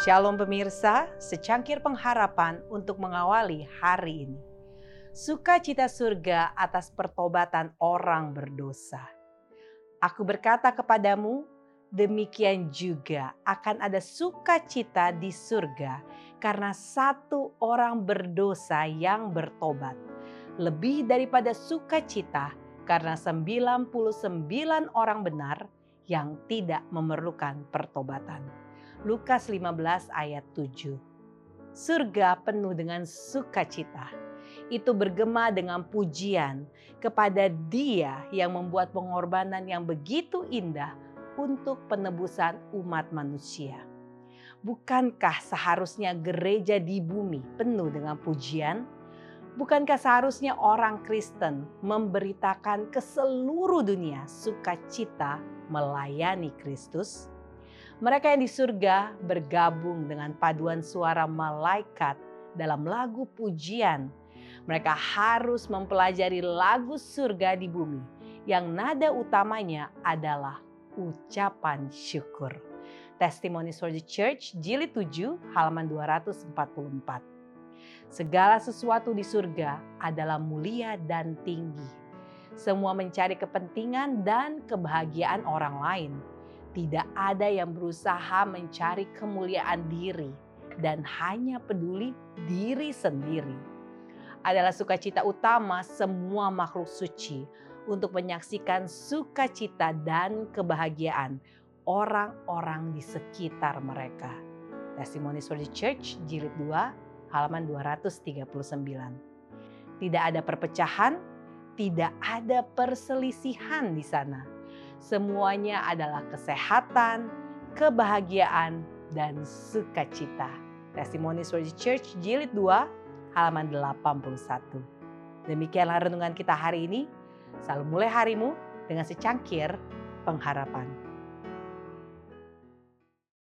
Shalom pemirsa, secangkir pengharapan untuk mengawali hari ini. Sukacita surga atas pertobatan orang berdosa. Aku berkata kepadamu, demikian juga akan ada sukacita di surga karena satu orang berdosa yang bertobat. Lebih daripada sukacita karena 99 orang benar yang tidak memerlukan pertobatan. Lukas 15 ayat 7. Surga penuh dengan sukacita. Itu bergema dengan pujian kepada Dia yang membuat pengorbanan yang begitu indah untuk penebusan umat manusia. Bukankah seharusnya gereja di bumi penuh dengan pujian? Bukankah seharusnya orang Kristen memberitakan ke seluruh dunia sukacita melayani Kristus? Mereka yang di surga bergabung dengan paduan suara malaikat dalam lagu pujian. Mereka harus mempelajari lagu surga di bumi yang nada utamanya adalah ucapan syukur. Testimony for the Church jilid 7 halaman 244. Segala sesuatu di surga adalah mulia dan tinggi. Semua mencari kepentingan dan kebahagiaan orang lain tidak ada yang berusaha mencari kemuliaan diri dan hanya peduli diri sendiri. Adalah sukacita utama semua makhluk suci untuk menyaksikan sukacita dan kebahagiaan orang-orang di sekitar mereka. Testimonies for the Church jilid 2 halaman 239. Tidak ada perpecahan, tidak ada perselisihan di sana Semuanya adalah kesehatan, kebahagiaan, dan sukacita. Testimoni for Church jilid 2 halaman 81. Demikianlah renungan kita hari ini. Selalu mulai harimu dengan secangkir pengharapan.